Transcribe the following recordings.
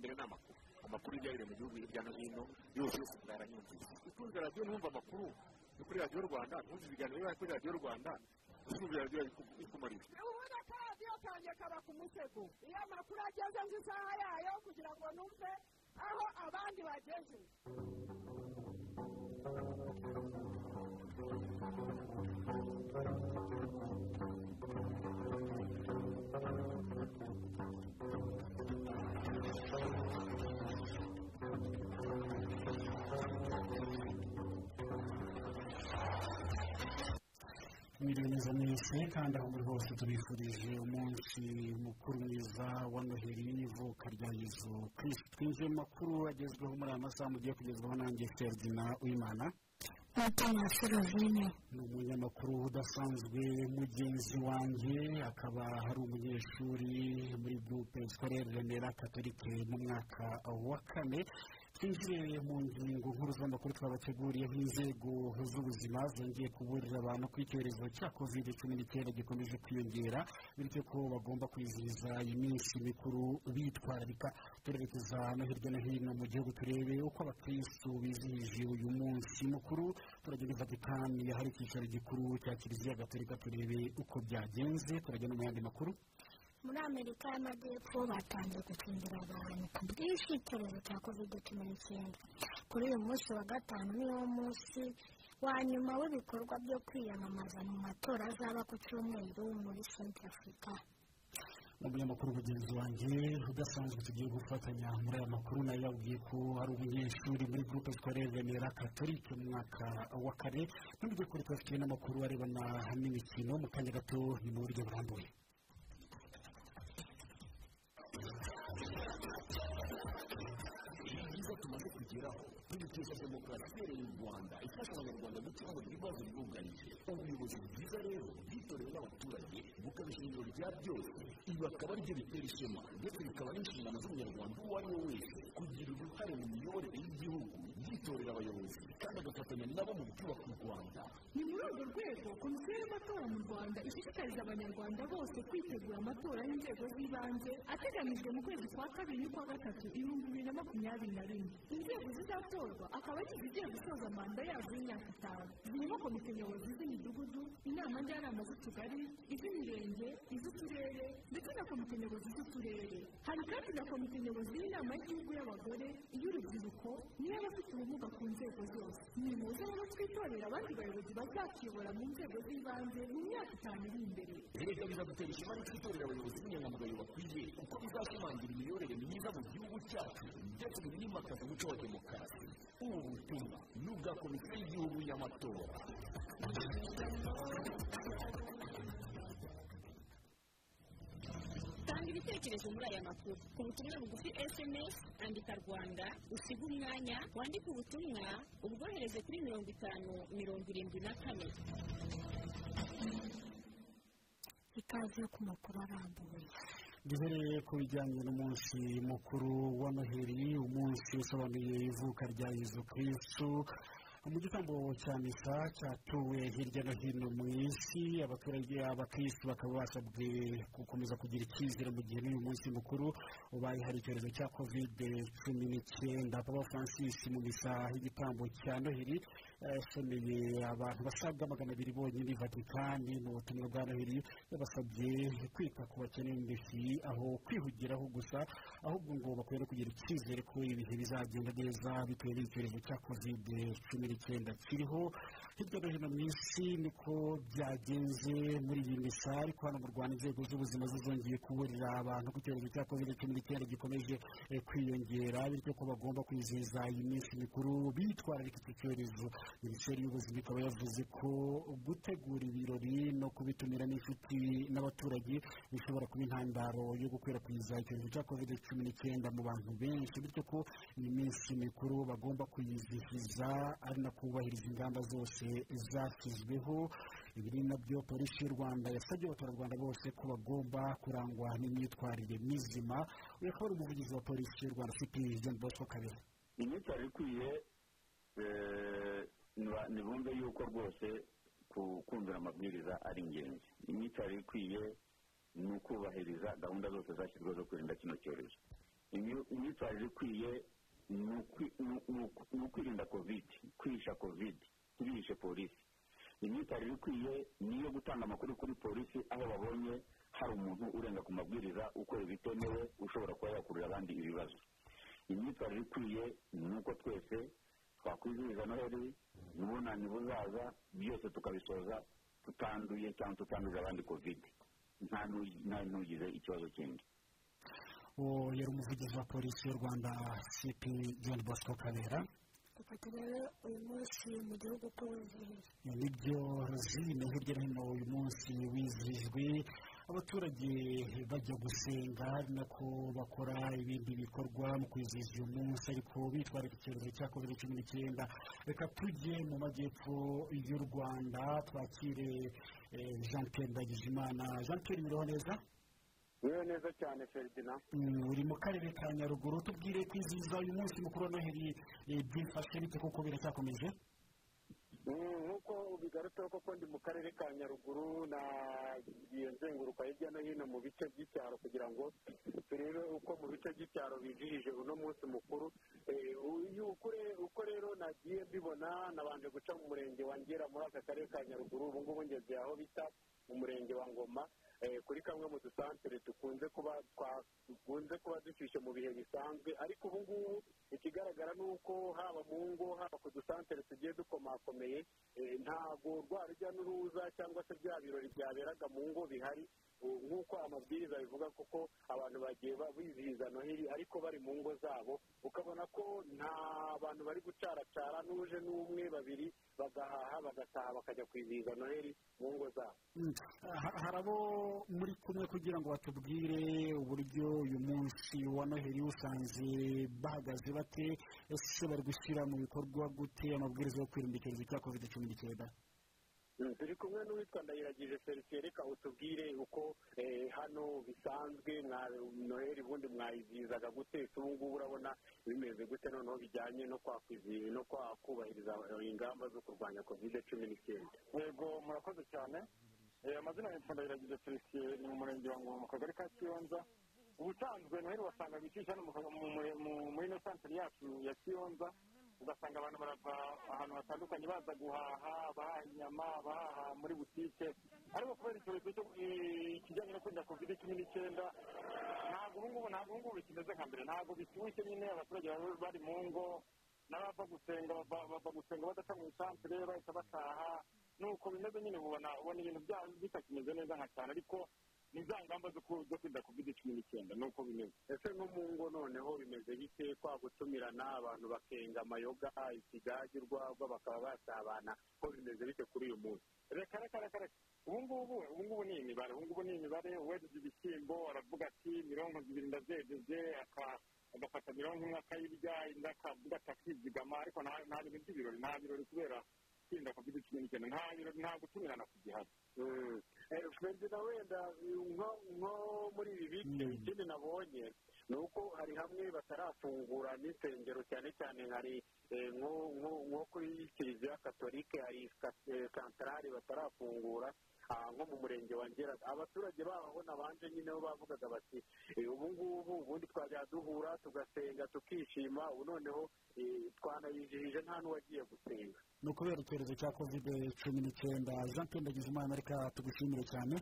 mbere ni amakuru amakuru y'ibyabereye mu gihugu hirya no hino yose yose mwaranyumvise utunze radiyo ntumva amakuru yo kuri radiyo rwanda ntumva ibiganiro biba kuri radiyo rwanda utumva radiyo ikumarira ubundi akaradiyo kanjye kaba ku musego iyo amakuru ageze nzi isaha yayo kugira ngo numve aho abandi bageze mwiriwe neza mwese kandi aho muri hose tubifurije umunsi mukuru mwiza wa noheli n'ivuka rya yezu kirisi twinjiye mu makuru agezweho muri aya masaha mugiye kugezwaho nanjye feridina w'imana Mutama Ferovine ni umunyamakuru udasanzwe mugenzi wanjye akaba ari umunyeshuri muri gurupe sikorere remera katolike mu mwaka wa kane. Twinjire mu ngingo nkuru z'amakuru twabateguriyeho inzego z'ubuzima zongeye kuburira abantu ko icyorezo cya kovide cumi n'icyenda gikomeje kwiyongera bityo ko bagomba kwizihiza iminsi mikuru bitwararika. Turerekeza no hirya no hino mu gihugu turebe uko abakirisitu bizihije uyu munsi mukuru. Turagenda vatikani ahari icyicaro gikuru cya kiliziya gatolika turebe uko byagenze. Turajya no mu yandi makuru. Muri amerika y'amajyepfo batangiye gukingira abantu ku bwinshi icyorezo cya kovide cumi n'icyenda kuri uyu munsi wa gatanu niwo munsi wa nyuma w'ibikorwa byo kwiyamamaza mu matora azaba ku cyumweru muri senti afurika umunyamakuru mugenzi wanjye udasanzwe tugiye gufatanya muri aya makuru na yo yabwiye ko ari umunyeshuri muri gurupe sikorere remera katolike mu mwaka wa kane n'uburyo kuri tubafitiye n'amakuru arebana n'imikino mu kanya gato ni mu buryo burambuye. Iherereye mu rwanda ifasha abanyarwanda gukemura ibibazo bibugarije ubuyobozi bwiza rero bwitorewe n'abaturage bukaba ishingiro rya byose ibi akaba ari byo bitera ishema ndetse bikaba n'inshingano z'umunyarwanda uwo ari we wese kugira uruhare mu miyoborere y'igihugu yitorera abayobozi kandi agafatanya nabo mu byubaka u rwanda. Ni muri urwo rwego komisiyo y'amatora mu rwanda ishishikariza abanyarwanda bose kwitegura amatora y'inzego z'ibanze ateganyijwe mu kwezi kwa kabiri n'ukwa gatatu ibihumbi bibiri na makumyabiri na rimwe. Inzego zizatorwa akaba ari izigiye gusoza manda yazo y'imyaka itanu. Zirimo komite nyobozi z'imidugudu inama njyanama z'utugari iz'imirenge iz'uturere ndetse na komite nyobozi z'uturere. Hari kandi na komite nyobozi y'inama y'igihugu y'abagore iy'urubyiruko n'iy'abafite ubumuga ku nzego zose. Ni muze rero twitorera abandi bayobozi bazatuyobora mu nzego z'ibanze mu myaka itanu iri imbere erega bizadutera ishema no kwitorera abayobozi b'inyangamugayo bakwiye kuko bizashimangira imiyoborere myiza mu gihugu cyacu ndetse binimakaza umuco wa demokarasi ubu butumwa ni ubwa komisiyo y'igihugu y'amatora ibitekerezo muri aya makuru. Ku butumwa bugufi sms andika rwanda usiga umwanya wandike ubutumwa ubwohereze kuri mirongo itanu mirongo irindwi na kane. Ikaze ku makuru arambuye. Duhereye ku bijyanye n'umunsi mukuru wa noheli umunsi usobanuye ivuka rya yezu kirisitu mu gitambo cya misa cyatuwe hirya no hino mu isi abaturage abakirisitu bakaba basabwe gukomeza kugira icyizere mu gihe n'uyu munsi mukuru ubaye hari icyorezo cya kovide cumi n'icyenda. Papa francis mu misa y'igitambo cya noheli yasomeye abantu basaga magana abiri bonyine vatikani mu butumwa bwa noheli yabasabye kwita ku bakene n'indeshyi aho kwihugiraho gusa ahubwo ngo bakwiye no kugira icyizere ko ibihe bizagenda neza bitewe n'icyorezo cya kovide cumi n'icyenda kiriho. Hirya no hino mu isi niko byagenze muri iyi misa ariko hano mu rwanda inzego z'ubuzima zizongeye kuburira abantu ko icyorezo cya kovide cumi n'icyenda gikomeje eh, kwiyongera bityo ko bagomba kwizihiza iyi minsi mikuru bitwararika icyo cyorezo. Minisiteri y'ubuzima ikaba yavuze ko gutegura ibirori no kubitumira n'inshuti n'abaturage bishobora kuba intandaro yo gukwirakwiza icyorezo cya kovide cumi n'icyenda mu bantu benshi bityo ko iyi minsi mikuru bagomba kuyizihiza ari no kubahiriza ingamba zose zashyizweho. Ibi ni na byo polisi y'u rwanda yasabye abaturarwanda bose ko bagomba kurangwa n'imyitwarire mizima. Uyu akaba ari umuvugizi wa polisi y'u rwanda ufite jean bosco kabera. Imyitwarire ikwiye nibumve yuko rwose ku- kumvira amabwiriza ari ingenzi. Imyitwarire ikwiye ni ukubahiriza gahunda zose zashyizweho zo kwirinda kino cyorezo. Imyitwarire ikwiye ni ukwirinda kovide kwihisha kovide ntibihishe polisi. Imyitwarire ikwiye ni iyo gutanga amakuru kuri polisi aho babonye hari umuntu urenga ku mabwiriza ukora ibitemewe ushobora kuba yakurura abandi ibibazo. Imyitwarire ikwiye ni uko twese twakwizihiza noheli n'ubunani buzaza byose tukabisoza tutanduye cyangwa tutanduje abandi kovide nta n'u- nta n'ugize ikibazo kindi. Yari umuvugizi wa polisi y'u rwanda cp john bosco kabera. Reka turebe uyu munsi mu gihugu uko wizihiye ni byo rozine hirya no hino uyu munsi wizihijwe abaturage bajya gusenga ari nako bakora ibindi bikorwa mu kwizihiza uyu munsi ariko bitwarira icyorezo cya covid cumi n'icyenda. Reka tujye mu majyepfo y'u rwanda twakire eh, jean pierre ndagijimana. Jean pierre biriho neza? Niyo neza cyane feridina Mm, uri mu karere ka nyaruguru. Tubwire kwizihiza uyu munsi mukuru wa noheli eh, byifashe bite kuko biracyakomeje? Mm, nk'uko bigarutseho koko ndi mu karere ka nyaruguru nagiye nzenguruka hirya no hino mu bice by'icyaro kugira ngo turebe uko mu bice by'icyaro bizihije uno munsi mukuru. Eh, uko rero nagiye mbibona nabanje guca mu murenge wa ngera muri aka karere ka nyaruguru ubu ngubu ngeze aho bita mu murenge wa ngoma. Eh, kuri kamwe mu dusantere dukunze kuba dukunze kuba dushyushye mu bihe bisanzwe ariko ubu ngubu ikigaragara ni uko haba mu ngo haba ku dusantere tugiye dukomakomeye eh, ntabwo rwa rujya n'uruza cyangwa se bya birori byaberaga mu ngo bihari nk'uko amabwiriza bivuga kuko abantu bagiye ba- bizihiza noheli ariko bari mu ngo zabo ukabona ko nta bantu bari gucaracara n'uje n'umwe babiri bagahaha bagataha bakajya kwizihiza noheli mu ngo zabo. Mm, ha- hari abo muri kumwe kugira ngo batubwire uburyo uyu munsi wa noheli usanze bahagaze bate? Ese bari gushyira mu bikorwa gute amabwiriza yo kwirinda icyorezo cya covid cumi n'icyenda turi kumwe n'uwitwa ndayiragije felicien reka utubwire uko hano bisanzwe mwa noheli ubundi mwayizihizaga gute ubu ngubu urabona bimeze gute noneho bijyanye no no kubahiriza ingamba zo kurwanya covid cumi n'icyenda yego murakoze cyane amazina yitwa ndayiragije felicien ni mu murenge wa ngoma mu kagari ka kiyonza ubusanzwe noheli wasangaga icisha no muri ino santere yacu ya kiyonza ugasanga abantu barava ahantu hatandukanye baza guhaha bahaha inyama bahaha muri butike ariko kubera icyorezo cyo eh, ikijyanye no kwirinda covid cumi n'icyenda ntabwo ubu ngubu ntabwo ubu ngubu bikimeze nka mbere. Ntabwo bishyushye nyine abaturage bari mu ngo n'abava gusenga bava gusenga badaca mu isantere bahita bataha. Nuko bimeze nyine ubona ubona ibintu byabo bitakimeze neza nka cyane. Ariko ni za ngamba zo kwirinda covid cumi n'icyenda nuko bimeze. Ese no mu ngo noneho bimeze bite? Kwa gutumirana abantu bakenga amayoga ikigage urwagwa bakaba basabana. Ko bimeze bite kuri uyu munsi? Reka reka reka reka. Ubu ngubu ubu ngubu ni imibare ubu ngubu ni imibare. Uwejeje ibishyimbo aravuga ati mirongo ibiri ndazejeje aka- agafata mirongo imwe akayirya indi akavuga ati akizigama ariko nta bintu by'ibirori nta birori kubera kwirinda covid cumi n'icyenda nta gutumirana ku gihari perezida wenda nko nko muri ibi bice ikindi nabonye ni uko hari hamwe batarafungura n'insengero cyane cyane hari eh, nko kuri kiliziya katolike hari ka- eh, santarari batarafungura. Nko mu murenge wa ngera abaturage baho nabanje nyine bo bavugaga bati eh, ubu ngubu ubundi twajya duhura tugasenga tukishima ubu noneho eh, twanayizihije nta n'uwagiye gusenga. Ni ukubera icyorezo cya covid cumi n'icyenda. Jean pierre ndagijimana reka tugushimire cyane.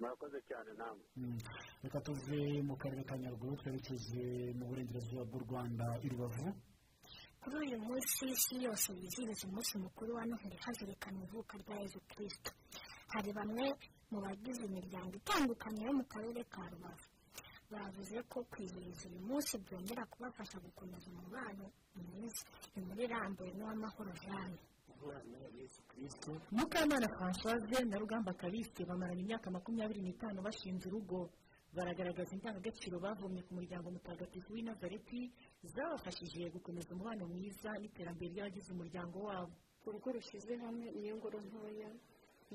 Murakoze cyane namwe. Mm, reka tuve mu karere ka nyaruguru twerekeze mu burengerazuba bw'u rwanda i rubavu. Kuri uyu munsi isi yose yizihiza umunsi mukuru wa noheli hazirikanwa ivuka rya yezu kirisito hari bamwe mu bagize imiryango itandukanye yo mu karere ka rubavu. Bavuze ko kwizihiza uyu munsi byongera kubafasha gukomeza umubano mwiza. Ni muri rambuye n'uw'amahoro jeanne. Mukamana francoise na rugamba kaliste bamaranye imyaka makumyabiri n'itanu bashinze urugo. Baragaragaza indangagaciro bavomye ku muryango mutagatifu w'i nazareti zabafashije gukomeza umubano mwiza n'iterambere ry'abagize umuryango wabo. Urugo rushyize hamwe niyo ngoro ntoya.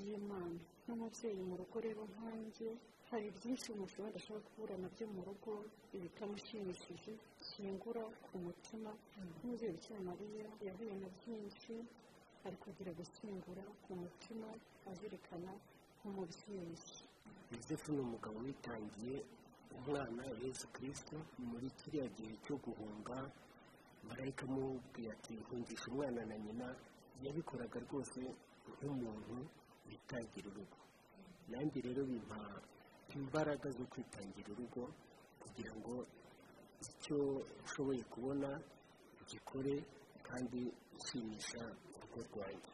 Y'imana. N'umubyeyi mu rugo rero nkanjye hari byinshi umuntu adashobora kubura na byo mu rugo ibitamushimishije kingura ku mutima. Nk'umubyeyi bikira mariya yahuye na byinshi ari kugira gushyingura ku mutima azirikana nk'umubyeyi. Yosefu ni umugabo witangiye umwana yesu kirisito muri kiriya gihe cyo guhunga marayika amubwiye ati hungisha umwana na nyina yabikoraga rwose nk'umuntu. Witangira urugo. Nanjye rero bimpa imbaraga zo kwitangira urugo kugira ngo icyo ushoboye kubona gikore kandi ushimisha urugo rwanjye.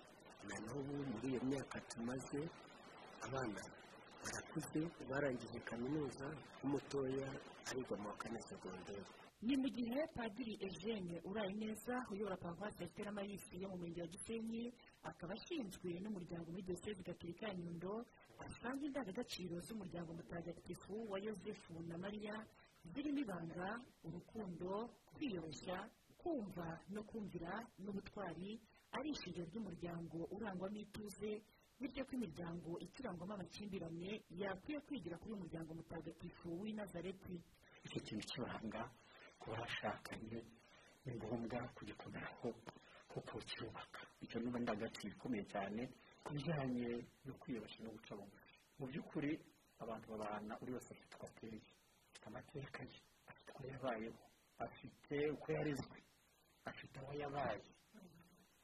Na n'ubu muri iyo myaka tumaze abana barakuze barangije kaminuza nk'umutoya ariga mu wa kane segonderi ni mu gihe padiri eugene uraye neza uyobora paruwasi ya siteramayisi yo mu murenge wa gisenyi akaba ashinzwe n'umuryango muri diyoseze gatolika ya nyundo asanga indangagaciro z'umuryango mutagatifu wa yosefu na mariya zirimo ibanga urukundo kwiyoroshya kumva no kumvira n'ubutwari ari ishingiro ry'umuryango urangwamo ituze bityo ko imiryango ikirangwamo amakimbirane yakwiye kwigira kuri uyu muryango mutagatifu w'i nazareti. Icyo kintu cy'ibanga ku bashakanye ni ngombwa kugikomeraho kuko cyubaka. Icyo ni indangagaciro ikomeye cyane ku bijyanye no kwiyoroshya no guca bugufi mu by'ukuri abantu babana buri wese afite uko ateye afite amateka ye. Afite uko yabayeho. Afite uko yarezwe afite aho yabaye.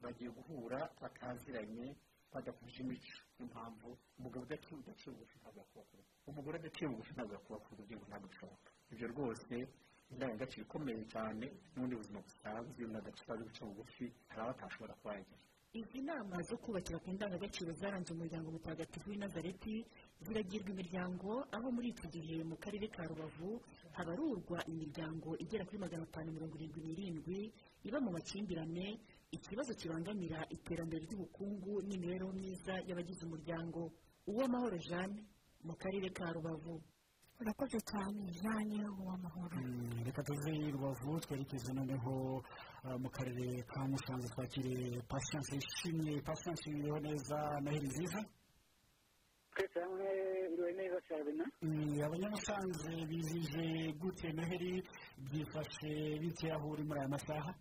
Bagiye guhura bataziranye badahuje imico. Niyo mpamvu umugabo udaciye udaciye bugufi ntabwo yakubaka umugore udaciye bugufi ntabwo yakubaka urugo ntabwo bishoboka. Ibyo rwose indangagaciro ikomeye cyane n'ubundi buzima busanzwe adaciye guca bugufi hari aho atashobora kuhagera izi nama zo kubakira ku ndangagaciro zaranze umuryango mutagatifu w'i nazareti ziragirwa imiryango aho muri iki gihe mu karere ka rubavu habarurwa imiryango igera kuri magana atanu mirongo irindwi n'irindwi iba mu makimbirane ikibazo kibangamira iterambere ry'ubukungu n'imibereho myiza y'abagize umuryango. Uw'amahoro jeanne mu karere ka rubavu. Urakoze cyane. Jeanne uw'amahoro reka tuve i rubavu twerekeze noneho mu karere ka musanze. Twakire pasiyanse yishimye pasiyanse iriho neza noheli nziza? Twese hamwe iriwe neza cyane abanyamusanze bizije gute noheli? Byifashe bite aho uri muri aya masaha?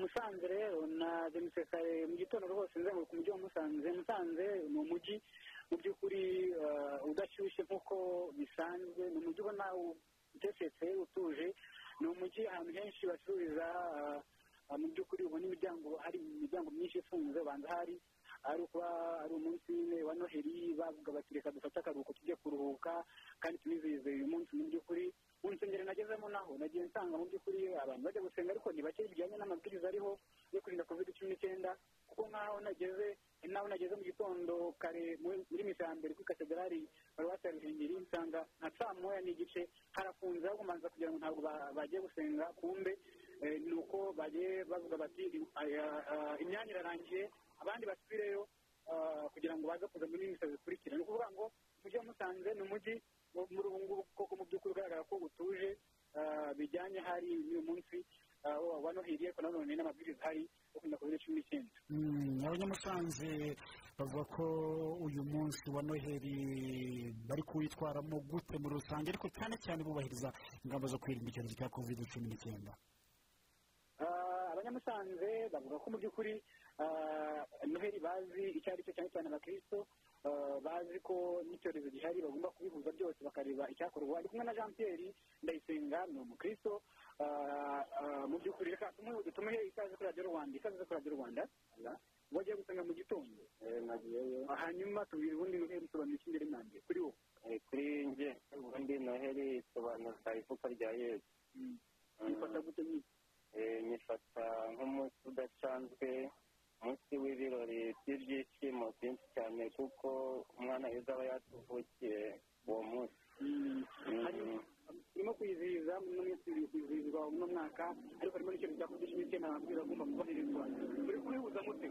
Musanze rero nazindutse kare mu gitondo rwose nzenguruka umujyi wa musanze. Musanze ni umujyi mu by'ukuri udashyushye nk'uko bisanzwe ni umujyi ubona utesetse utuje ni umujyi ahantu henshi bacururiza mu by'ukuri ubona imiryango hari imiryango myinshi ifunze ubanza hari ari ukuba ari umunsi nyine wa noheli bavuga bati reka dufate akaruhuko tujye kuruhuka kandi tunizihize uyu munsi. Mu by'ukuri mu nsengero nagezemo naho nagiye nsanga mu by'ukuri abantu bajya gusenga ariko ni bake bijyanye n'amabwiriza ariho yo kurinda covid cumi n'icyenda kuko nk'aho nageze naho nageze mu gitondo kare muri misa ya mbere kuri katedrali paruwasi ya ruhengeri nsanga nka saa moya n'igice harafunze aho kumanza kugira ngo ntabwo bagiye gusenga kumbe ni uko bagiye bavuga bati imyanya irarangiye abandi basubireyo kugira ngo baze kuza muri misa zikurikira. Ni ukuvuga ngo umujyi wa musanze ni umujyi muri ubu ngubu koko mu by'ukuri ugaragara ko utuje bijyanye hari n'uyu munsi wa noheli ariko nanone n'amabwiriza ahari yo kwirinda covid cumi n'icyenda. Abanyamusanze bavuga ko uyu munsi wa noheli bari kuwitwaramo gute muri rusange? Ariko cyane cyane bubahiriza ingamba zo kwirinda icyorezo cya covid cumi n'icyenda. Abanyamusanze bavuga ko mu by'ukuri noheli bazi icyo ari cyo cyane cyane abakristo bazi ko n'icyorezo gihari bagomba kubihuza byose bakareba icyakorwa. Ari kumwe na jean pierre ndayisenga ni umukristo. Mu by'ukuri reka tumuhe ikaze kuri radiyo rwanda. Ikaze kuri radiyo rwanda. Wagiye gusenga mu gitondo. Hanyuma tubwire ubundi noheli isobanura iki imbere nanjye. Kuri wowe kuri njye. Ubundi noheli isobanura ivuka rya yesu. Nyifata gute nyine nyifata nk'umunsi udasanzwe. Umunsi w'ibirori by'ibyishimo byinshi cyane kuko umwana weza aba yatuvukiye uwo munsi turimo kwizihiza uno munsi uri kwizihizwa uno mwaka ariko harimo n'ikintu cya cumi n'icyenda amabwiriza agomba kubahirizwa turi kubihuza mute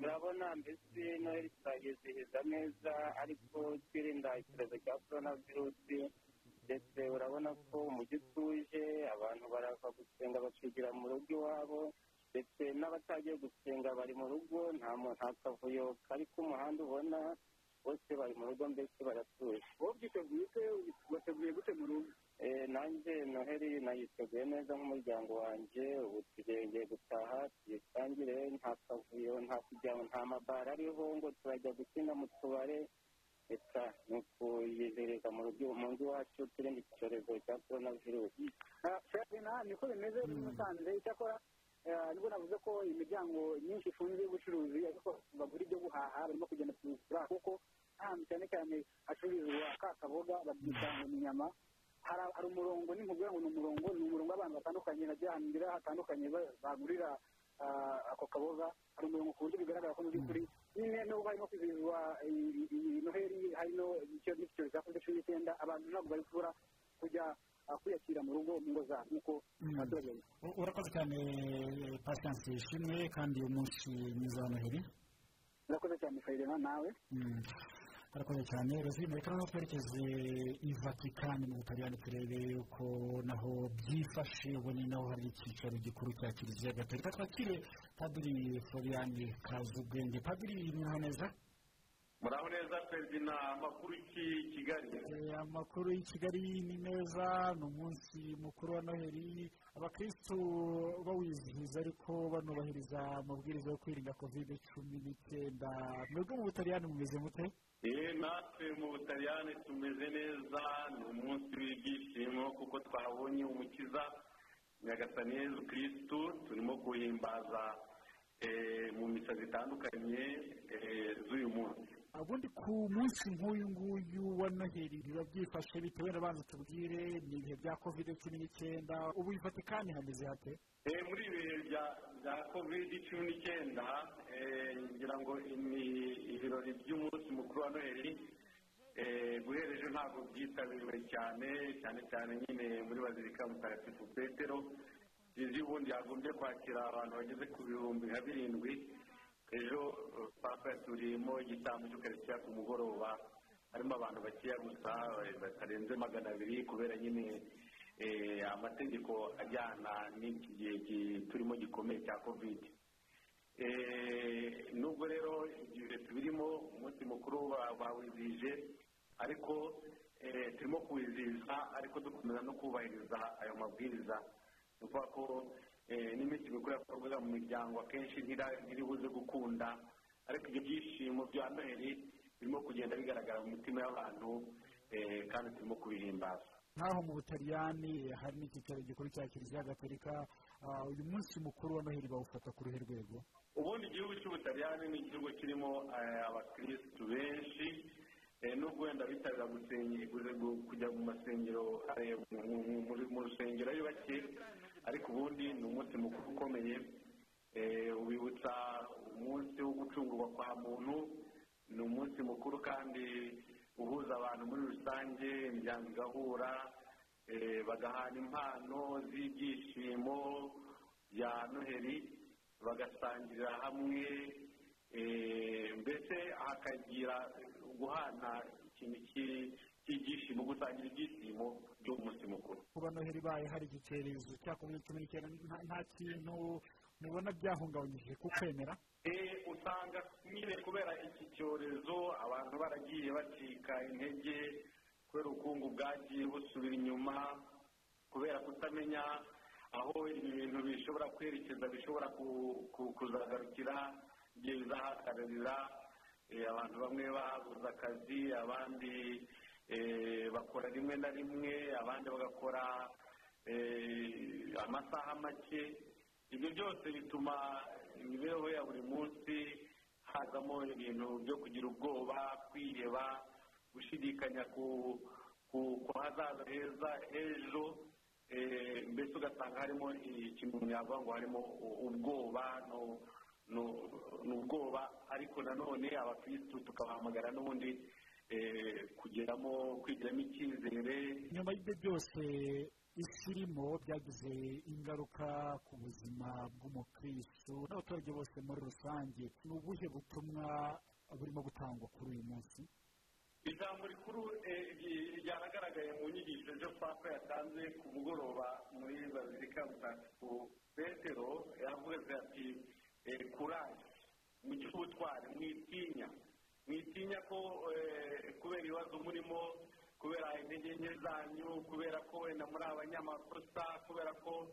murabona mbese noheli turayizihiza neza ariko twirinda icyorezo cya korona virusi ndetse urabona ko umujyi utuje abantu barava gusenga bakigira mu rugo iwabo ndetse n'abatagiye gusenga bari mu rugo nta kavuyo kari k'umuhanda ubona bose bari mu rugo mbese baratuje wowe byiteguye ute wateguye gute mu rugo? Nanjye noheli nayiteguye neza nk'umuryango wanjye ubu tugiye gutaha tuyisangire nta kavuyo nta kujya nta mabara ariho ngo turajya gukina mu tubare leta ni ukuyizereza mu rugo mu nzu iwacu turinde icyorezo cya korona virusi ferina niko bimeze muri musanze icyakora? eh, ni bwo navuze ko imiryango myinshi ifunze y'ubucuruzi ariko bagura ibyo guhaha barimo kugenda kubigura kuko ahantu cyane cyane hacururizwa ka kaboga babyita ni inyama hari umurongo ni nkubwira ngo ni umurongo ni umurongo w'abantu batandukanye nagiye ahantu ngira hatandukanye ba- bagurira ah, ako kaboga. Hari umurongo ku buryo bigaragara ko mu by'ukuri nyine nubwo harimo kwizihizwa iyi- iyi noheli harimo icyo n'icyorezo cya covid cumi n'icyenda abantu ntabwo bari kubura kujya kwiyakira mu rugo mu ngo zabo nk'uko abaturage U- urakoze cyane pasiyanse ishimwe kandi uyu munsi mwiza wa noheli. Urakoze cyane fayirema nawe? Mm. urakoze cyane. Rozine reka noneho twerekeze i vatikani mu butaliyani turebe uko naho byifashe. Ubu ni naho hari icyicaro gikuru cya kiliziya gatolika. Twakire padiri floriani kazubwenge padiri mwaho neza? Muraho neza perezida amakuru ki kigali. Eh, amakuru y'i kigali ni meza ni umunsi mukuru wa noheli. Abakristu bawizihiza ariko banubahiriza amabwiriza yo kwirinda kovide cumi n'icyenda. Mwebwe mu butaliyani mumeze mute? Eee natwe mu butaliyani tumeze neza ni umunsi w'ibyishimo kuko twahabonye umukiza nyagasani yezu kirisitu turimo guhimbaza eh, mu misa zitandukanye eh, z'uyu munsi. Ubundi ku munsi nk'uyu nguyu wa noheli biba byifashe bitewe n'abantu tubwire ni ibihe bya kovide cumi n'icyenda ubu i vatikani hameze hate? Eh, muri ibi bihe bya bya covid cumi n'icyenda eh, ngira ngo imi- ibirori by'umunsi mukuru wa noheli. Eh, guhera ejo ntabwo byitabiriwe cyane cyane cyane nyine muri bazilika mutagatifu petero izi ubundi yagombye kwakira abantu bageze ku bihumbi nka birindwi. Ejo papa yaturiyemo igitambo cy'ukarisitiya ku mugoroba harimo abantu bakeya gusa eh, batarenze magana abiri kubera nyine eh, amategeko ajyana n'iki gihe gi- turimo gikomeye cya covid. Eh, nubwo rero tubirimo umunsi mukuru ba- bawizihije ariko turimo kuwizihiza ariko dukomeza no kubahiriza ayo mabwiriza. Ni ukuvuga ko n'iminsi mikuru yakorwaga mu miryango akenshi ntiribuze gukunda. Ariko ibyo byishimo bya noheli birimo kugenda bigaragara mu mitima y'abantu eh, kandi turimo kubihimbaza. Nk'aho mu butaliyani hari n'icyicaro gikuru cya kiliziya gatolika ah, uyu munsi mukuru wa noheli bawufata ku ruhe rwego? Ubundi igihugu cy'ubutaliyani ni igihugu kirimo eh, abakirisitu benshi eh, nubwo wenda bitabira kujya mu masengero eh, mu- rusengero bake ariko ubundi ni umunsi mukuru ukomeye eh, ubibutsa umunsi wo gucungurwa kwa muntu. Ni umunsi mukuru kandi uhuza abantu muri rusange imiryango igahura eh, bagahana impano z'ibyishimo bya noheli bagasangirira hamwe eh, mbese hakagira guhana ikintu cy'ibyishimo gusangira ibyishimo by'umunsi mukuru. Kuba noheli ibaye hari iki cyorezo cya covid cumi n'icyenda nta- kintu mubona byahungabanyije ku kwemera? Eh, usanga nyine kubera iki cyorezo abantu baragiye bacika intege kubera ubukungu bwagiye busubira inyuma kubera kutamenya aho ibi bintu bishobora kwerekeza bishobora ku- ku- kuzagarukira igihe bizahagararira Eh, abantu bamwe babuze akazi abandi bakora rimwe na rimwe abandi bagakora eh, amasaha make ibyo byose bituma imibereho ya buri munsi hazamo ibintu byo kugira ubwoba kwiheba gushidikanya ku hazaza heza ejo eh, mbese ugasanga harimo ikintu yavuga ngo harimo ubwoba ni ubwoba ariko nanone abakirisitu tukabahamagara n'ubundi eh, kugeramo kwigiramo icyizere. Nyuma y'ibyo byose isi irimo byagize ingaruka ku buzima bw'umukristo n'abaturage bose muri rusange. Ni ubuhe butumwa burimo gutangwa kuri uyu munsi? Ijambo rikuru eh, ry- ryanagaragaye mu nyigisho ejo papa yatanze ku mugoroba muri bazilika mutagatifu petero yavuze ati eh, kuraje mugire ubutwari mwitinya. Mwitinya ko eh, kubera ibibazo murimo kubera intege nke zanyu kubera ko wenda muri abanyamakosa kubera ko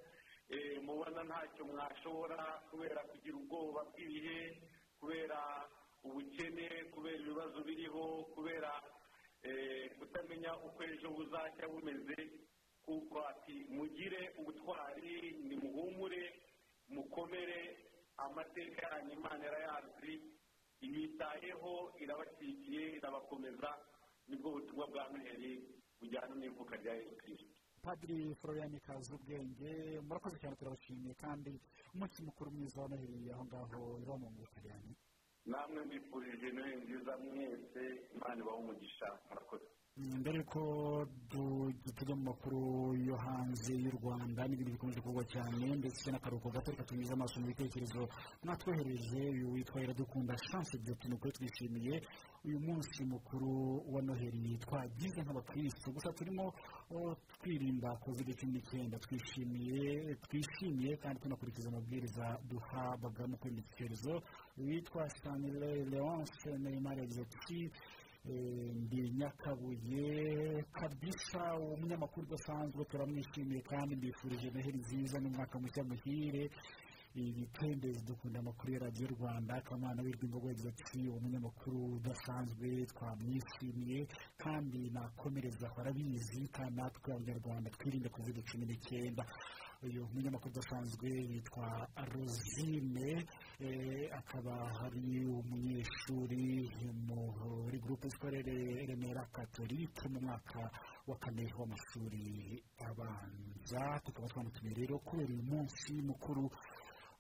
eh, mubona ntacyo mwashobora kubera kugira ubwoba bw'ibihe kubera ubukene kubera ibibazo biriho kubera kutamenya uko ejo buzajya bumeze kuko ati mugire ubutwari nimuhumure mukomere amateka yanyu imana yarayazi ibitayeho irabakikiye irabakomeza ni bwo butumwa bwa noheli bujyana n'ivuka rya yesu kirisiti padiri florian kazubwenge murakoze cyane turabashimiye kandi umunsi mukuru mwiza wa noheli aho ngaho iba mu butaliyani namwe mbifurije noheli nziza mwese imana ibaha umugisha murakoze. Mbere ko tujya mu makuru yo hanze y'u rwanda n'ibintu bikomeje kuvugwa cyane ndetse n'akaruhuko gato reka tunyuze amaso mu bitekerezo mwatwohereje uyu witwa iradukunda chance de tunukuri twishimiye uyu munsi mukuru wa noheli. Twagize nk'abakirisitu gusa turimo twirinda covid cumi n'icyenda. Twishimiye twishimiye kandi tunakurikiza amabwiriza duhabwa mu kwirinda iki cyorezo witwa stanley leonce neymar yagize ati ndi nyakabuye kabisa umunyamakuru udasanzwe turamwishimiye kandi mbifurije noheli nziza n'umwaka mushya muhire. Ibitendezi dukunda amakuru ya radiyo rwanda kamana w'irwimbogo yagize ati uwo munyamakuru udasanzwe twamwishimiye kandi nakomereza arabizi kandi natwe abanyarwanda twirinde covid cumi n'icyenda uyu munyamakuru udasanzwe yitwa rosine akaba hari umunyeshuri muri gurupe sikorere remera katolike mu mwaka wa kane w'amashuri abanza. Tukaba twamutumiye rero kubera uyu munsi mukuru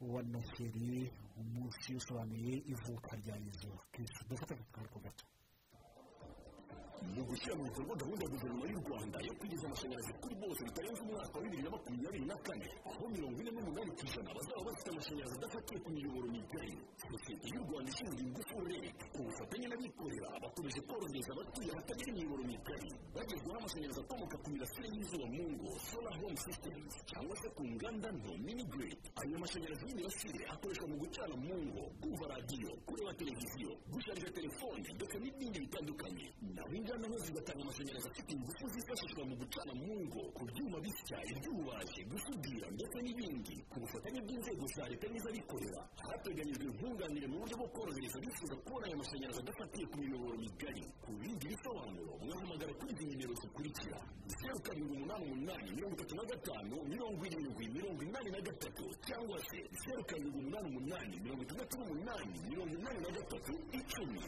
wa noheli umunsi usobanuye ivuka rya yezu kirisitu dufate akaruhuko gato. Mu gushyira mu bikorwa gahunda ya guverinoma y'u rwanda yo kugeza amashanyarazi kuri bose bitarenze umwaka wa bibiri na makumyabiri na kane aho mirongo ine n'umunani ku ijana bazaba bafite amashanyarazi adafatiye ku miyoboro migari sosiyete y'u rwanda ishinzwe ingufu reg ku bufatanye n'abikorera bakomeje korohereza abatuye ahatagira imiyoboro migari bagezwaho amashanyarazi akomoka ku mirasire y'izuba mu ngo solar home systems cyangwa se ku nganda nto mini grid ayo mashanyarazi y'imirasire akoreshwa mu gucana mu ngo kumva radiyo kureba televiziyo gusharija telefone ndetse n'ibindi bitandukanye naho inganda nto zigatanga amashanyarazi afite ingufu zifashishwa mu gucana mu ngo ku byuma bisya iby'ububaji gusudira ndetse n'ibindi ku bufatanye bw'inzego za leta n'iz'abikorera hateganyijwe nkunganire mu buryo bwo korohereza abifuza kubona aya mashanyarazi adafatiye ku miyoboro migari ku bindi bisobanuro mwahamagara kuri izi nimero zikurikira zeru karindwi umunani umunani mirongo itatu na gatanu mirongo irindwi mirongo inani na gatatu cyangwa se zeru karindwi umunani umunani mirongo itandatu n'umunani mirongo inani na gatatu icumi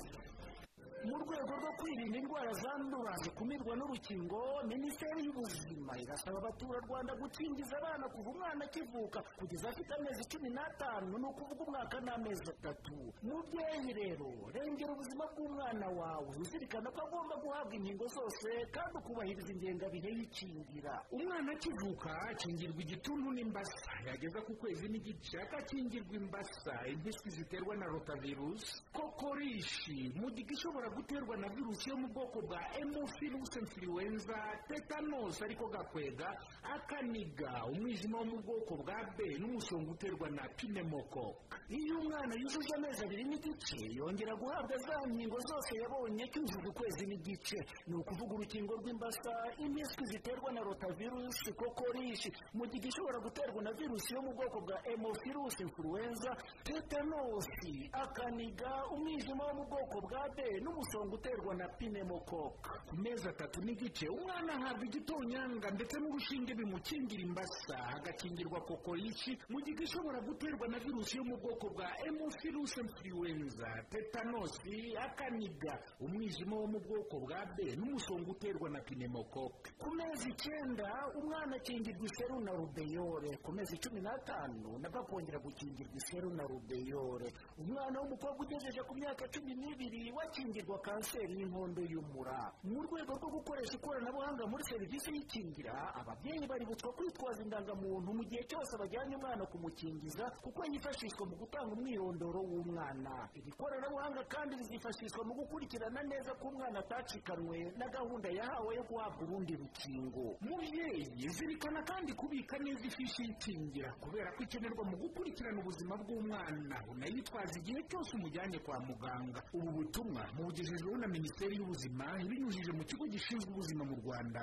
mu rwego rwo kwirinda indwara zandura zikumirwa n'urukingo minisiteri y'ubuzima irasaba abaturarwanda gukingiza abana kuva umwana akivuka kugeza afite amezi cumi n'atanu ni ukuvuga umwaka n'amezi atatu. Mubyeyi rero rengera ubuzima bw'umwana wawe. Uzirikana ko agomba guhabwa inkingo zose kandi ukubahiriza ingengabihe y'ikingira. Umwana akivuka akingirwa igituntu n'imbasa. Yageza ku kwezi n'igice akakingirwa imbasa. Impiswi ziterwa na rotavirusi kokorishi. Mugiga ishobora guterwa na virusi yo mu bwoko bwa hemophilus influenza tetanus ariko gakwega akaniga umwijima wo mu bwoko bwa b n'umusonga uterwa na pneumococc iyo umwana yujuje amezi abiri n'igice yongera guhabwa za nkingo zose yabonye cyujuje ukwezi n'igice ni ukuvuga urukingo rw'imbasa impiswi ziterwa na rotavirusi kokorishi mugiga ishobora guterwa na virusi yo mu bwoko bwa hemophilus influenza tetanosi akaniga umwijima wo mu bwoko bwa b n'umusonga uterwa na pneumococc ku mezi atatu n'igice umwana ahabwa igitonyanga ndetse n'urushinge bimukingira imbasa agakingirwa kokorishi mu gihe ishobora guterwa na virusi yo mu bwoko bwa hemophilus influenza tetanosi akaniga umwijima wo mu bwoko bwa b n'umusonga uterwa na pneumococc ku mezi icyenda umwana akingirwa iseru na rubeyore. Ku mezi cumi n'atanu nabwo akongera gukingirwa iseru na rubeyore. Umwana w'umukobwa ugejeje ku myaka cumi n'ibiri wakingirwa kanseri y'inkondo y'umura. Mu rwego rwo gukoresha ikoranabuhanga muri serivisi y'ikingira ababyeyi baributswa kwitwaza indangamuntu mu gihe cyose bajyanye umwana kumukingiza kuko yifashishwa mu gutanga umwirondoro w'umwana. Iri koranabuhanga kandi rizifashishwa mu gukurikirana neza ko umwana atacikanwe na gahunda yahawe yo guhabwa urundi rukingo. Mubyeyi zirikana kandi kubika neza ifishi y'ikingira kubera ko ikenerwa mu gukurikirana ubuzima bw'umwana. Unayitwaza igihe cyose umujyanye kwa muganga. Ubu butumwa bugejejweho na minisiteri y'ubuzima ibinyujije mu kigo gishinzwe ubuzima mu rwanda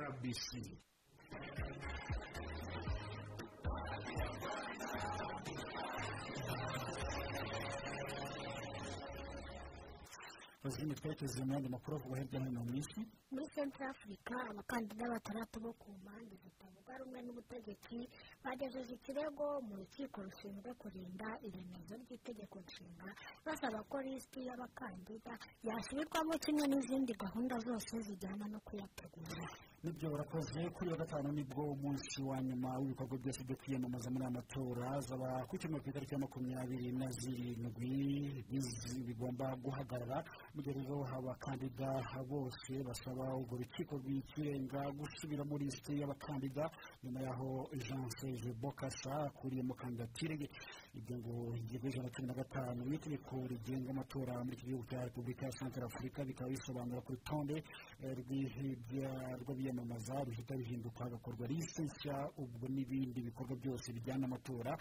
rbc rozine twerekeze mu yandi makuru avugwa hirya no hino mu isi muri central africa abakandida batandatu bo ku mpande zitavuga rumwe n'ubutegetsi bagejeje ikirego mu rukiko rushinzwe kurinda iremezo ry'itegeko nshinga basaba ko lisiti y'abakandida yasubirwamo kimwe n'izindi gahunda zose zijyana no kuyategura. Nibyo barakoze kuri wa gatanu ni bwo umunsi wa nyuma w'ibikorwa byose byo kwiyamamaza muri aya matora zaba ku cyumweru ku itariki ya makumyabiri na zirindwi bigomba guhagarara mu gihe rero abakandida bose basaba urwo rukiko rw'ikirenga gusubira muri lisiti y'abakandida nyuma y'aho jean serge bokasa akuriyemo kandidatire ye. Ibyo ngo ingingo y'ijana na cumi na gatanu y'itegeko rigenga amatora muri iki gihugu cya repubulika ya santara afurika bikaba bisobanura ku rutonde eh, rw'abiyamamaza bihita bihinduka hagakorwa lisite nshya ubwo n'ibindi bikorwa byose bijyana n'amatora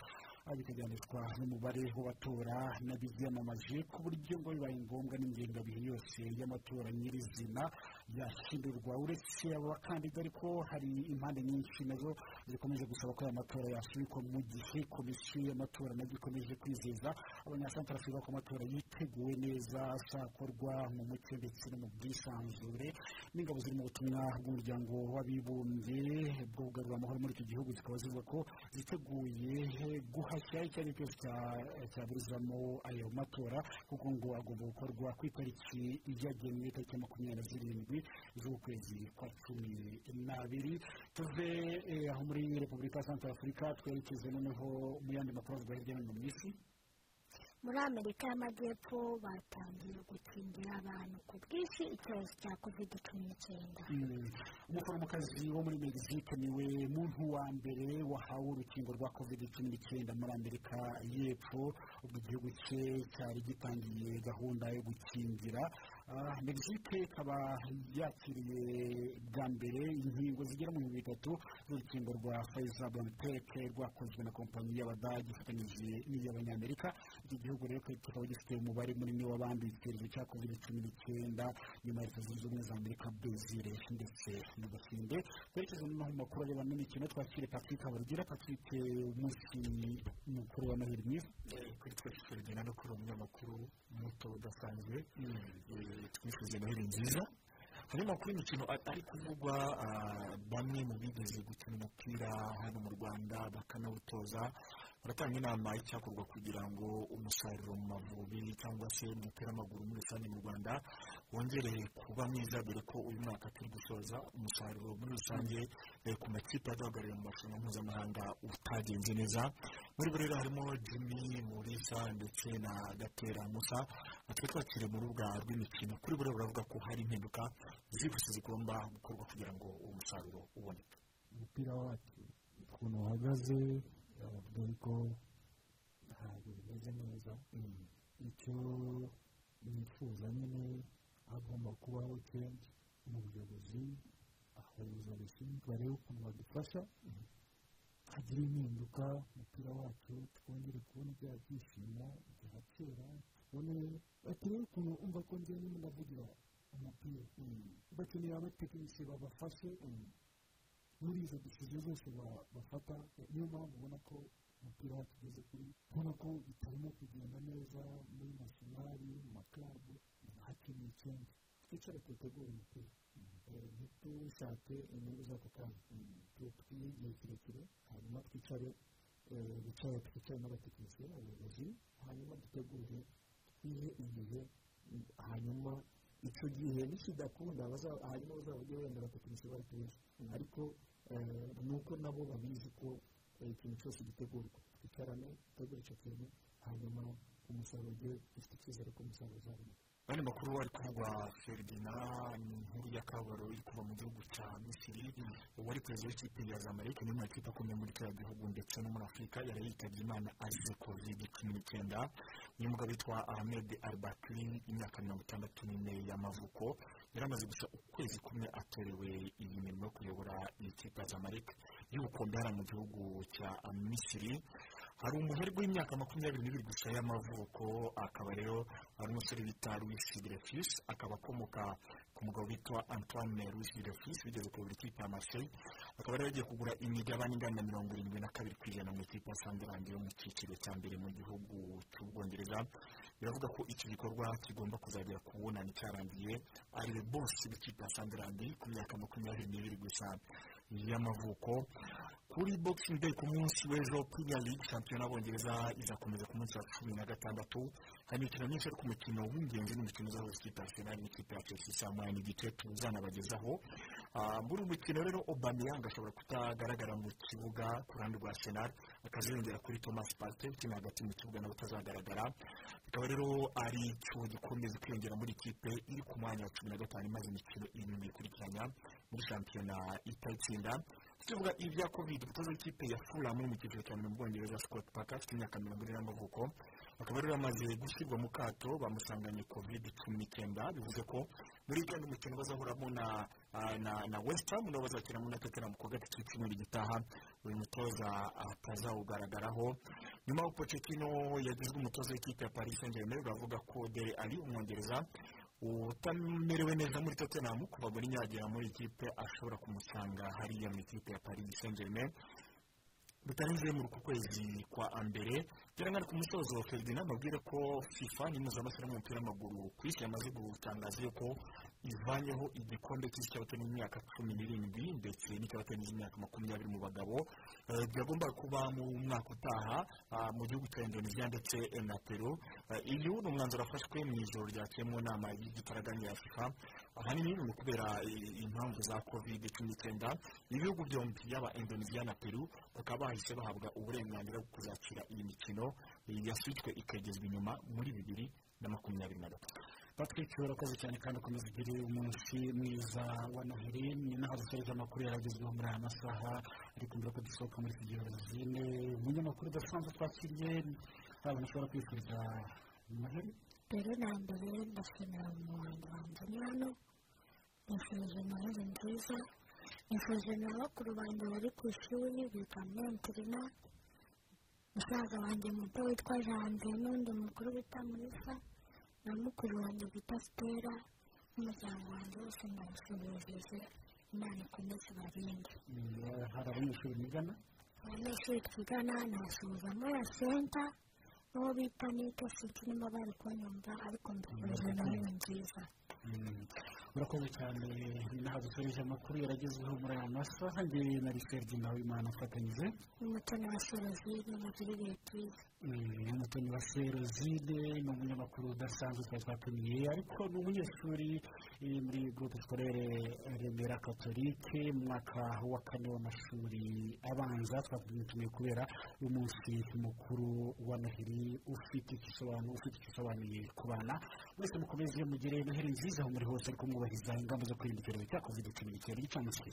ah, bikajyanishwa n'umubare w'abatora n'abiyamamaje ku buryo ngo bibaye ngombwa n'ingengabihe yose y'amatora nyirizina yahindurwa uretse abakandida ariko hari impande nyinshi na zo zikomeje gusaba ko aya matora yasubikwa mu gihe komisiyo y'amatora na yo ikomeje kwizeza abanyasantara afurika ko amatora yiteguwe neza azakorwa mu mucyo ndetse no mu bwisanzure. N'ingabo ziri mu butumwa bw'umuryango w'abibumbye bwo kugarura amahoro muri iki gihugu zikaba zivuga ko ziteguye guhashya cyo cyose cya- cyaburizamo ayo matora kuko ngo agomba gukorwa ku itariki yagenwe itariki ya makumyabiri na zirindwi z'ukwezi kwa cumi n'abiri. Tuve eh, aho muri repubulika ya santara afurika twerekeze noneho mu yandi makuru avugwa hirya no hino mu isi. Muri amerika y'amajyepfo batangiye gukingira abantu ku bwinshi icyorezo cya covid cumi n'icyenda Mm. umuforomokazi wo muri mexique ni we muntu wa mbere wahawe urukingo rwa covid cumi n'icyenda muri amerika y'epfo. Ubwo igihugu cye cyari gitangiye gahunda yo gukingira. Ah, mexique ikaba yakiriye bwa mbere inkingo zigera mu bihumbi bitatu z'urukingo rwa pfizer biontech rwakozwe na kompanyi y'abadage ifatanyije n'iy'abanyamerika. Iki gihugu rero kikaba gifite umubare munini w'abanduye icyorezo cya covid cumi n'icyenda nyuma ya leta zunze ubumwe za amerika brezil ndetse n'ubuhinde twerekeze noneho mu makuru arebana n'imikino twakire patrick habarugira patrick umunsi mukuru wa noheli mwiza kuri twe turagenda no kuri umunyamakuru muto udasanzwe. Twifuze noheli nziza hari amakuru y'imikino a- ari kuvugwa ah, bamwe mu bigeze gukina umupira hano mu rwanda bakanawutoza. Baratanga inama y'icyakorwa kugira ngo umusaruro mu mavubi cyangwa se mu mupira w'amaguru muri rusange mu rwanda wongere kuba mwiza dore ko uyu mwaka turi gusoza umusaruro muri rusange eh, ku makipe aduhagarariye mu marushanwa mpuzamahanga utagenze neza. Muri bo rero harimo jimmy murisa ndetse na gatera musa natwe twakiriye mu rubuga rw'imikino. Kuri rero baravuga ko hari impinduka zihuse zigomba gukorwa kugira ngo uwo musaruro uboneke. Umupira wacu ukuntu uhagaze yavuga ko ntabwo bimeze neza icyo nifuza nyine hagomba kubaho change mu buyobozi abayobozi babishinzwe barebe ukuntu badufasha hagira impinduka umupira wacu twongere kubona bya byishimo bya kera tubone baturebe ukuntu umva ko njyewe ndimo ndavugira umupira bakeneye abatekinisiye babafashe muri izo disiziyo zose ba- bafata niyo mpamvu ubona ko umupira wacu ugeze kuri ubona ko bitarimo kugenda neza muri nasiyonari mu makarabu hakeneye icyenda twicare tutegure umupira. Eh, ntitushake inyungu z'ako kanya Tu- twihe igihe kirekire hanyuma twicare eh, bicare twicare n'abatekinisiye abayobozi hanyuma dutegure twihe igihe hanyuma icyo gihe. Nikidakunda hanyuma bazabajye wenda abatekinisiye bari benshi ariko eh, ni uko nabo babizi ko ikintu cyose gitegurwa twicarane dutegure icyo kintu hanyuma umusaruro ugiye dufite icyizere ko umusaruro uzaboneka andi makuru ari kuvugwa feridina ni inkuru y'akabaro iri kuva mu gihugu cya misiri. Uwari perezida w'ikipe ya zamalek ni mu makipe akomeye muri kiriya gihugu ndetse no muri afurika yari yitabye imana azize covid cumi n'icyenda uyu mugabo witwa ahmed albakiri imyaka mirongo itandatu n'ine y'amavuko. Yari amaze gusa ukwezi kumwe atorewe iyi mirimo yo kuyobora iyi kipe ya zamalek y'ubukombe hariya mu gihugu cya misiri. Hari umuherwe w'imyaka makumyabiri n'ibiri gusa y'amavuko akaba rero ari umusore bita Luis Dreyfus akaba akomoka ku mugabo witwa Antoine Luis Dreyfus wigeze kuyobora ikipe ya Marseille akaba rero yagiye kugura imigabane ingana na mirongo irindwi na kabiri ku ijana mu ikipe ya Sunderland yo mu cyiciro cya mbere mu gihugu cy'ubwongereza. Biravuga ko iki gikorwa kigomba kuzagera ku bunani cyarangiye ari we bosi w'ikipe ya Sunderland ku myaka makumyabiri n'ibiri gusa. Y'amavuko. Kuri boxing day ku munsi w'ejo premier league shampiyona y'abongereza izakomeza ku munsi wa cumi na gatandatu. Hari imikino myinshi ariko umukino w'ingenzi ni umukino uzahuza ikipe ya arsenal n'ikipe ya chelsea. Saa moya n'igice tuzanabagezaho. Ah, muri uyu mukino rero Aubameyang ashobora kutagaragara mu kibuga ku ruhande rwa arsenal akaziyongera kuri thomas partey ukina hagati mu kibuga nawe utazagaragara bikaba rero ari cyo gikomeza kwiyongera muri ikipe iri ku mwanya wa cumi na gatanu imaze imikino irindwi ikurikiranya muri shampiyona itayitsinda tuvuga ibya covid umutoza w'ikipe ya fulham mu cyiciro cya mbere mu bwongereza scott parker afite imyaka mirongo ine y'amavuko. Bakaba rero bamaze gushyirwa mu kato bamusanganye covid cumi n'icyenda bivuze ko muri weekend umukino bazahuramo na na na west ham nabo bazakinamo na tottenham ku gatatu cy'icyumweru gitaha. Uyu mutoza atazawugaragaraho nyuma y'uko pochettino yagizwe umutoza w'ikipe ya paris saint germain baravuga ko dere ali umwongereza utamerewe neza muri tottenham kuva muri nyagera muri ikipe ashobora kumusanga hariya mu ikipe ya paris saint germain bitarenze muri uku kwezi kwa mbere byarangana ku musozo ferdinand mabwire ko fifa n'impuzamashyirahamwe y'umupira w'amaguru ku isi yamaze gutangaza yuko ivanyeho igikombe cy'isi cy'abatari imyaka cumi n'irindwi ndetse n'icy'abatari imyaka makumyabiri mu bagabo. Eh, byagombaga kuba mu mwaka utaha ah, mu gihugu cya indonesia ndetse eh, na peru. Eh, uyu ni umwanzuro wafashwe mu ijoro ryakeye mu nama y'igitaraganya ya fifa. Ahanini ni ukubera eh, impamvu za covid cumi n'icyenda ibihugu byombi yaba indonesia na peru bakaba bahise bahabwa uburenganzira bwo kuzakira iyi mikino. Yasubitswe ikagezwa inyuma muri bibiri na makumyabiri na gatatu. Patrick urakoze cyane kandi ukomeza ugire umunsi mwiza wa noheli ni naho dusoreje amakuru yaragezweho muri aya masaha. Ariko mbere ko dusohoka muri gihe zine umunyamakuru udasanzwe twakiriye. Abantu bashobora kwifuriza noheli mbere na mbere ndashimira umuhanzi wanjye. Hano nifurije noheli nziza. Nifurije na bakuru banjye bari ku ishuri biga muri interina. Musaza wanjye muto witwa janvier n'undi mukuru bita murisa na mukuru wanjye bita sitera n'umuryango wanjye wose ndabasuhuje imana ikomeze barinde Mm, hari abanyeshuri bigana? Abanyeshuri twigana nasuhuza muri ya senta n'uwo bita nike sinzi niba bari kunyumva ariko mbifurije noheli nziza Mm, urakoze cyane naho dusoreje amakuru yaragezweho muri aya masaha njye na riferdi nawe imana afatanyije. N'umutoni wa serozine mugire ibihe byiza umutoni wa serozine ni umunyamakuru udasanzwe twari twatumiye ariko ni umunyeshuri muri groupe scolaire remera katolike mu mwaka wa kane w'amashuri abanza twatumiye kubera umunsi mukuru wa noheli ufite igisobanuye ku bana. Mwese mukomeze mugire noheli nziza aho muri hose ariko mwubahiriza ingamba zo kwirinda icyorezo cya covid cumi n'icyenda gicamunsi